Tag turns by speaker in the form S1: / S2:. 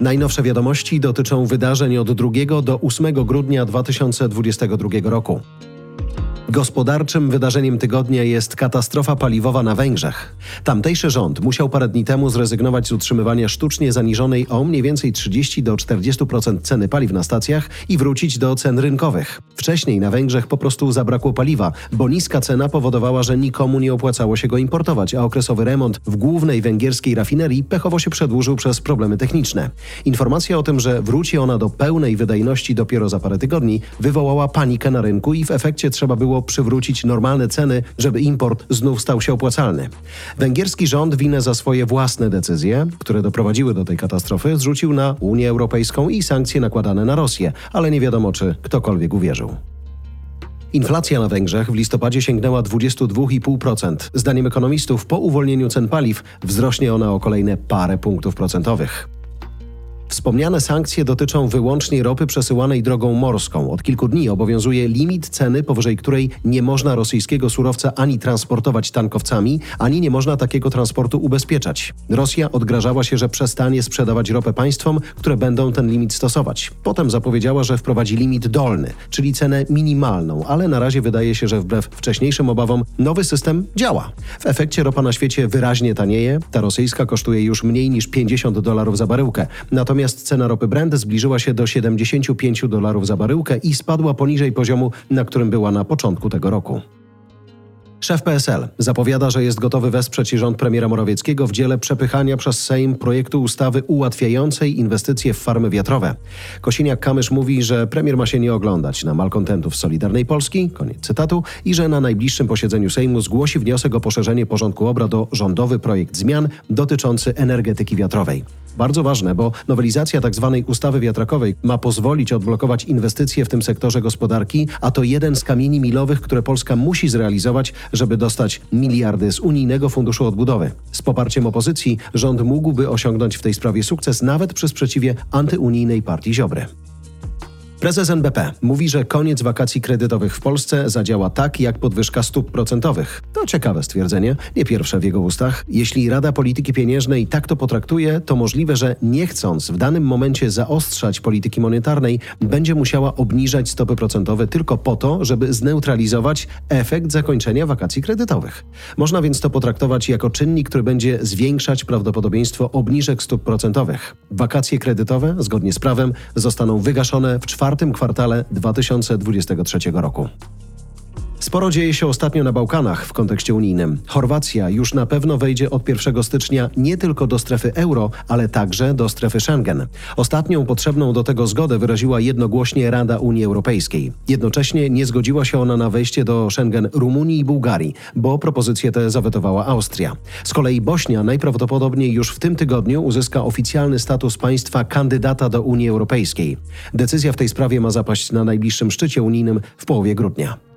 S1: Najnowsze wiadomości dotyczą wydarzeń od 2 do 8 grudnia 2022 roku. Gospodarczym wydarzeniem tygodnia jest katastrofa paliwowa na Węgrzech. Tamtejszy rząd musiał parę dni temu zrezygnować z utrzymywania sztucznie zaniżonej o mniej więcej 30 do 40% ceny paliw na stacjach i wrócić do cen rynkowych. Wcześniej na Węgrzech po prostu zabrakło paliwa, bo niska cena powodowała, że nikomu nie opłacało się go importować, a okresowy remont w głównej węgierskiej rafinerii pechowo się przedłużył przez problemy techniczne. Informacja o tym, że wróci ona do pełnej wydajności dopiero za parę tygodni, wywołała panikę na rynku i w efekcie trzeba było przywrócić normalne ceny, żeby import znów stał się opłacalny. Węgierski rząd winę za swoje własne decyzje, które doprowadziły do tej katastrofy, zrzucił na Unię Europejską i sankcje nakładane na Rosję, ale nie wiadomo, czy ktokolwiek uwierzył. Inflacja na Węgrzech w listopadzie sięgnęła 22,5%. Zdaniem ekonomistów po uwolnieniu cen paliw wzrośnie ona o kolejne parę punktów procentowych. Wspomniane sankcje dotyczą wyłącznie ropy przesyłanej drogą morską. Od kilku dni obowiązuje limit ceny, powyżej której nie można rosyjskiego surowca ani transportować tankowcami, ani nie można takiego transportu ubezpieczać. Rosja odgrażała się, że przestanie sprzedawać ropę państwom, które będą ten limit stosować. Potem zapowiedziała, że wprowadzi limit dolny, czyli cenę minimalną, ale na razie wydaje się, że wbrew wcześniejszym obawom nowy system działa. W efekcie ropa na świecie wyraźnie tanieje, ta rosyjska kosztuje już mniej niż 50 dolarów za baryłkę. Natomiast Natomiast cena ropy Brent zbliżyła się do 75 dolarów za baryłkę i spadła poniżej poziomu, na którym była na początku tego roku. Szef PSL zapowiada, że jest gotowy wesprzeć rząd premiera Morawieckiego w dziele przepychania przez Sejm projektu ustawy ułatwiającej inwestycje w farmy wiatrowe. Kosiniak-Kamysz mówi, że premier ma się nie oglądać na malkontentów Solidarnej Polski, koniec cytatu, i że na najbliższym posiedzeniu Sejmu zgłosi wniosek o poszerzenie porządku obrad o rządowy projekt zmian dotyczący energetyki wiatrowej. Bardzo ważne, bo nowelizacja tzw. Tak ustawy wiatrakowej ma pozwolić odblokować inwestycje w tym sektorze gospodarki, a to jeden z kamieni milowych, które Polska musi zrealizować, żeby dostać miliardy z Unijnego Funduszu Odbudowy. Z poparciem opozycji rząd mógłby osiągnąć w tej sprawie sukces nawet przy sprzeciwie antyunijnej partii Ziobry. Prezes NBP mówi, że koniec wakacji kredytowych w Polsce zadziała tak, jak podwyżka stóp procentowych. To ciekawe stwierdzenie, nie pierwsze w jego ustach. Jeśli Rada Polityki Pieniężnej tak to potraktuje, to możliwe, że nie chcąc w danym momencie zaostrzać polityki monetarnej, będzie musiała obniżać stopy procentowe tylko po to, żeby zneutralizować efekt zakończenia wakacji kredytowych. Można więc to potraktować jako czynnik, który będzie zwiększać prawdopodobieństwo obniżek stóp procentowych. Wakacje kredytowe, zgodnie z prawem, zostaną wygaszone w czwartym czwartym kwartale 2023 roku. Sporo dzieje się ostatnio na Bałkanach w kontekście unijnym. Chorwacja już na pewno wejdzie od 1 stycznia nie tylko do strefy euro, ale także do strefy Schengen. Ostatnią potrzebną do tego zgodę wyraziła jednogłośnie Rada Unii Europejskiej. Jednocześnie nie zgodziła się ona na wejście do Schengen Rumunii i Bułgarii, bo propozycję tę zawetowała Austria. Z kolei Bośnia najprawdopodobniej już w tym tygodniu uzyska oficjalny status państwa kandydata do Unii Europejskiej. Decyzja w tej sprawie ma zapaść na najbliższym szczycie unijnym w połowie grudnia.